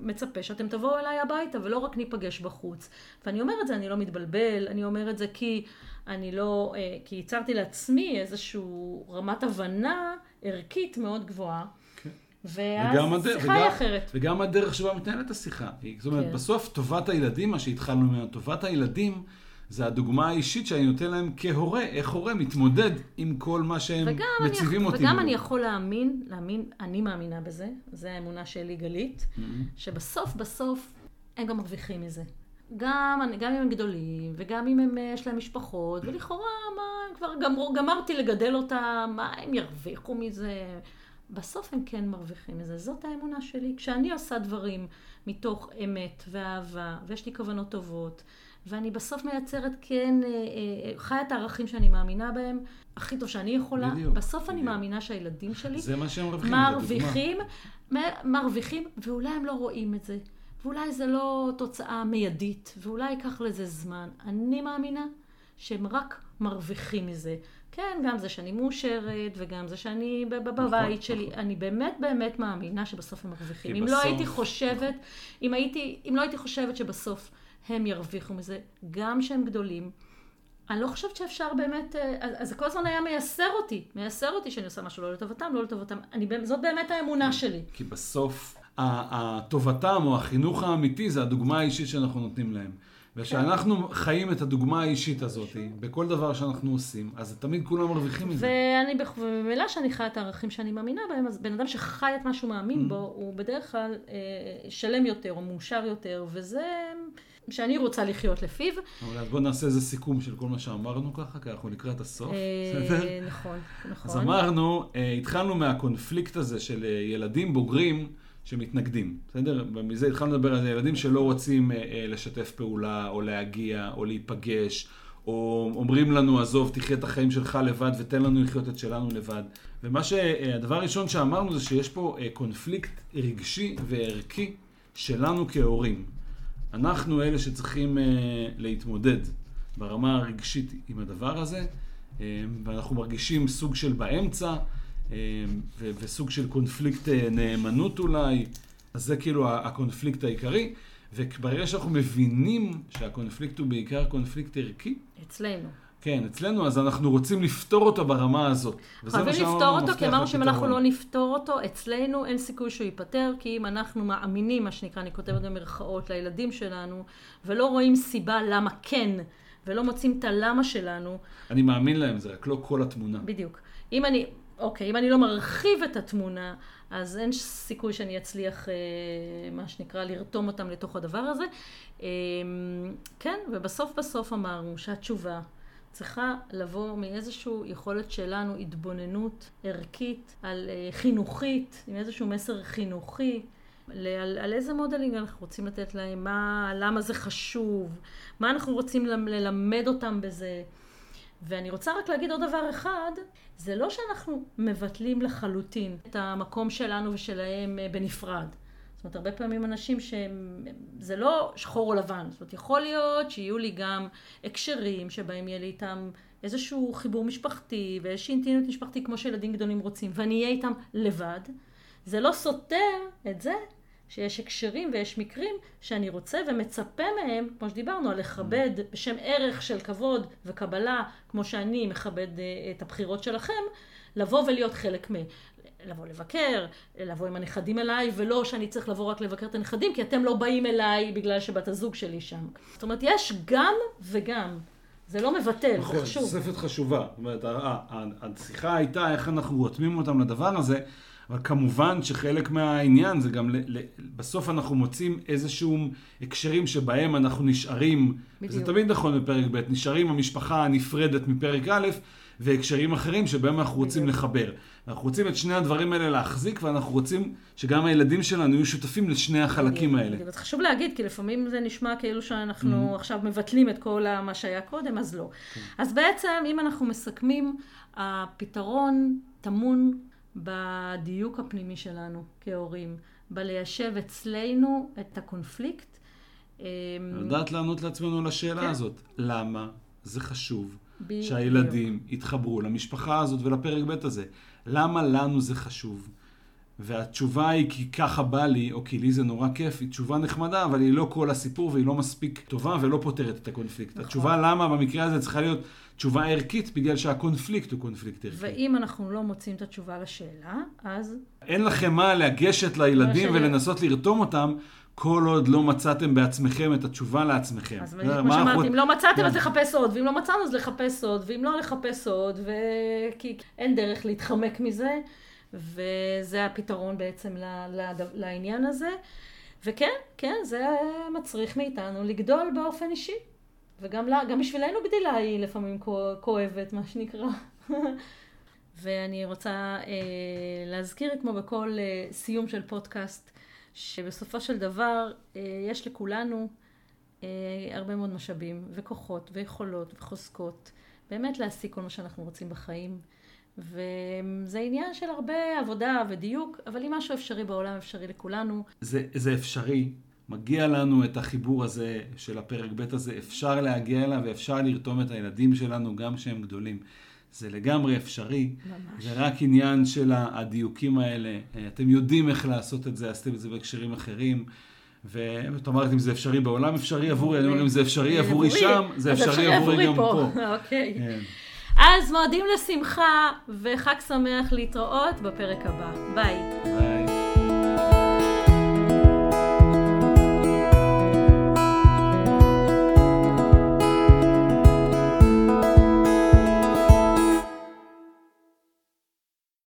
Speaker 2: מצפה שאתם תבואו אליי הביתה ולא רק ניפגש בחוץ. ואני אומר את זה, אני לא מתבלבל, אני אומר את זה כי אני לא, אה, כי ייצרתי לעצמי איזושהי רמת הבנה ערכית מאוד גבוהה.
Speaker 1: כן.
Speaker 2: ואז
Speaker 1: וגם
Speaker 2: השיחה היא
Speaker 1: וגם-
Speaker 2: אחרת.
Speaker 1: וגם הדרך שבה מתנהלת השיחה. היא- זאת אומרת,
Speaker 2: כן.
Speaker 1: בסוף טובת הילדים, מה שהתחלנו ממנו, טובת הילדים, זה הדוגמה האישית שאני נותן להם כהורה, איך הורה מתמודד עם כל מה שהם מציבים
Speaker 2: אני,
Speaker 1: אותי.
Speaker 2: וגם
Speaker 1: בו.
Speaker 2: אני יכול להאמין, להאמין, אני מאמינה בזה, זו האמונה שלי גלית,
Speaker 1: Mhm.
Speaker 2: שבסוף בסוף הם גם מרוויחים מזה. גם, גם אם הם גדולים, וגם אם הם, אה, יש להם משפחות, ולכאורה, מה, כבר גמרו, גמרתי לגדל אותם, מה הם ירוויחו מזה? בסוף הם כן מרוויחים מזה, זאת האמונה שלי. כשאני עושה דברים מתוך אמת ואהבה, ויש לי כוונות טובות, ואני בסוף מייצרת, כן, אה, אה, חיה את הערכים שאני מאמינה בהם, הכי טוב שאני יכולה.
Speaker 1: בדיוק,
Speaker 2: בסוף אני
Speaker 1: בדיוק.
Speaker 2: מאמינה שהילדים שלי
Speaker 1: זה מה שהם מרוויחים.
Speaker 2: מרוויחים, ואולי הם לא רואים את זה. ואולי זה לא תוצאה מיידית, ואולי ייקח לזה זמן. אני מאמינה שהם רק מרוויחים מזה. כן, גם זה שאני מאושרת, וגם זה שאני
Speaker 1: נכון,
Speaker 2: בבית שלי.
Speaker 1: נכון.
Speaker 2: אני באמת באמת מאמינה שבסוף הם מרוויחים. אם לא
Speaker 1: בסוף-
Speaker 2: הייתי חושבת, אם, הייתי, אם לא הייתי חושבת שבסוף הם ירוויחו מזה, גם שהם גדולים, אני לא חושבת שאפשר באמת, אה, אז זה כל הזמן היה מייסר אותי, מייסר אותי שאני עושה משהו לא לטובתם, לא לטובתם. אני, זאת באמת האמונה שלי.
Speaker 1: כי בסוף, הטובתם או החינוך האמיתי זה הדוגמה האישית שאנחנו נותנים להם. וכשאנחנו חיים את הדוגמה האישית הזאת, בכל דבר שאנחנו עושים, אז תמיד כולם מרוויחים מזה.
Speaker 2: ואני, וממילא שאני חיה את הערכים שאני מאמינה בהם, אז בן אדם שחי את מה שהוא מאמין בו, הוא בדרך כלל אה, שלם יותר או מאושר יותר, וזה שאני רוצה לחיות לפיו.
Speaker 1: אבל אז בואו נעשה איזה סיכום של כל מה שאמרנו ככה, כי אנחנו לקראת הסוף. בסדר?
Speaker 2: אה, נכון, נכון.
Speaker 1: אז אמרנו, אה, התחלנו מהקונפליקט הזה של אה, ילדים בוגרים שמתנגדים, בסדר? ומזה התחלנו לדבר על ילדים שלא רוצים לשתף פעולה, או להגיע, או להיפגש, או אומרים לנו, עזוב, תחיה את החיים שלך לבד ותן לנו לחיות את שלנו לבד. ומה שהדבר הראשון שאמרנו זה שיש פה קונפליקט רגשי וערכי שלנו כהורים. אנחנו אלה שצריכים אה, להתמודד ברמה הרגשית עם הדבר הזה, אה, ואנחנו מרגישים סוג של באמצע, ו- וסוג של קונפליקט נאמנות אולי, אז זה כאילו הקונפליקט העיקרי, וברגע שאנחנו מבינים שהקונפליקט הוא בעיקר קונפליקט ערכי,
Speaker 2: אצלנו.
Speaker 1: כן, אצלנו, אז אנחנו רוצים לפתור אותו ברמה הזאת.
Speaker 2: חייבים לפתור אותו, כי אמרנו שאם אנחנו. לא נפתור אותו, אצלנו אין סיכוי שהוא ייפתר, כי אם אנחנו מאמינים, מה שנקרא, אני כותבת במרכאות, לילדים שלנו, ולא רואים סיבה למה כן, ולא מוצאים את הלמה שלנו,
Speaker 1: אני מאמין להם, זה רק לא כל התמונה.
Speaker 2: בדיוק. אם אני, אוקיי, אם אני לא מרחיב את התמונה, אז אין סיכוי שאני אצליח, אה, מה שנקרא, לרתום אותם לתוך הדבר הזה. אה, כן, ובסוף בסוף אמרנו שהתשובה צריכה לבוא מאיזושהי יכולת שלנו, התבוננות ערכית, על אה, חינוכית, עם איזשהו מסר חינוכי. על, על איזה modeling אנחנו רוצים לתת להם, מה, למה זה חשוב, מה אנחנו רוצים ללמ- ללמד אותם בזה. ואני רוצה רק להגיד עוד דבר אחד, זה לא שאנחנו מבטלים לחלוטין את המקום שלנו ושלהם אה, בנפרד. זאת אומרת, הרבה פעמים אנשים שהם, זה לא שחור או לבן. זאת אומרת, יכול להיות שיהיו לי גם הקשרים שבהם יהיה לי איתם איזשהו חיבור משפחתי ואיזושהי אינטימיות משפחתית כמו שילדים גדולים רוצים, ואני אהיה איתם לבד. זה לא סותר את זה שיש הקשרים ויש מקרים שאני רוצה ומצפה מהם, כמו שדיברנו, על לכבד בשם ערך של כבוד וקבלה, כמו שאני מכבד אה, את הבחירות שלכם, לבוא ולהיות חלק מ... לבוא לבקר, לבוא עם הנכדים אליי, ולא שאני צריך לבוא רק לבקר את הנכדים, כי אתם לא באים אליי בגלל שבת הזוג שלי שם. זאת אומרת, יש גם וגם. זה לא מבטל, זה
Speaker 1: נכון,
Speaker 2: חשוב.
Speaker 1: תוספת חשובה. זאת אומרת, השיחה הייתה איך אנחנו רותמים אותם לדבר הזה, אבל כמובן שחלק מהעניין זה גם, ל- ל- בסוף אנחנו מוצאים איזשהו הקשרים שבהם אנחנו נשארים, וזה
Speaker 2: בדיוק.
Speaker 1: תמיד נכון בפרק ב', נשארים המשפחה הנפרדת מפרק א', והקשרים אחרים שבהם אנחנו רוצים
Speaker 2: בדיוק.
Speaker 1: לחבר. אנחנו רוצים את שני הדברים האלה להחזיק, ואנחנו רוצים שגם הילדים שלנו יהיו שותפים לשני החלקים האלה.
Speaker 2: חשוב להגיד, כי לפעמים זה נשמע כאילו שאנחנו
Speaker 1: Mm-hmm.
Speaker 2: עכשיו מבטלים את כל מה שהיה קודם, אז לא.
Speaker 1: כן.
Speaker 2: אז בעצם, אם אנחנו מסכמים, הפתרון טמון בדיוק הפנימי שלנו כהורים, בליישב אצלנו את הקונפליקט.
Speaker 1: לדעת לענות לעצמנו על השאלה
Speaker 2: כן.
Speaker 1: הזאת. למה זה חשוב
Speaker 2: בדיוק.
Speaker 1: שהילדים יתחברו למשפחה הזאת ולפרק ב' הזה? למה לנו זה חשוב? והתשובה היא כי ככה בא לי, או כי לי זה נורא כיף, היא תשובה נחמדה, אבל היא לא כל הסיפור והיא לא מספיק טובה ולא פותרת את הקונפליקט.
Speaker 2: נכון.
Speaker 1: התשובה למה במקרה הזה צריכה להיות תשובה ערכית, בגלל שהקונפליקט הוא קונפליקט ערכי.
Speaker 2: ואם אנחנו לא מוצאים את התשובה לשאלה, אז
Speaker 1: אין לכם מה לגשת לילדים
Speaker 2: שאני-
Speaker 1: ולנסות לרתום אותם, כל עוד לא מצאתם בעצמכם את התשובה לעצמכם.
Speaker 2: אז כמו
Speaker 1: מה אנחנו-
Speaker 2: שאמרתי, אם לא מצאתם אז
Speaker 1: כן.
Speaker 2: לחפש עוד, ואם לא מצאנו אז לחפש עוד, ואם לא לחפש עוד, ו... כי אין דרך להתחמק מזה, וזה הפתרון בעצם ל... ל... לעניין הזה. וכן, כן, זה מצריך מאיתנו לגדול באופן אישי. וגם לה, גם בשבילנו גדילה היא לפעמים כוא- כואבת, מה שנקרא. [LAUGHS] ואני רוצה אה, להזכיר, כמו בכל אה, סיום של פודקאסט, שבסופו של דבר אה, יש לכולנו אה, הרבה מאוד משאבים וכוחות ויכולות וחוזקות, באמת להשיג כל מה שאנחנו רוצים בחיים. וזה עניין של הרבה עבודה ודיוק, אבל אם משהו אפשרי בעולם, אפשרי לכולנו.
Speaker 1: זה, זה אפשרי. מגיע לנו את החיבור הזה של הפרק ב' הזה, אפשר להגיע אליו ואפשר לרתום את הילדים שלנו גם כשהם גדולים. זה לגמרי אפשרי.
Speaker 2: ממש.
Speaker 1: זה רק עניין של הדיוקים האלה. אתם יודעים איך לעשות את זה, עשיתם את זה בהקשרים אחרים. ואת אמרת אם זה אפשרי בעולם, אפשרי עבורי, אני אומר אם זה אפשרי עבורי שם, זה אפשרי עבורי גם פה.
Speaker 2: אוקיי.
Speaker 1: כן.
Speaker 2: אז מועדים לשמחה וחג שמח להתראות בפרק הבא. ביי.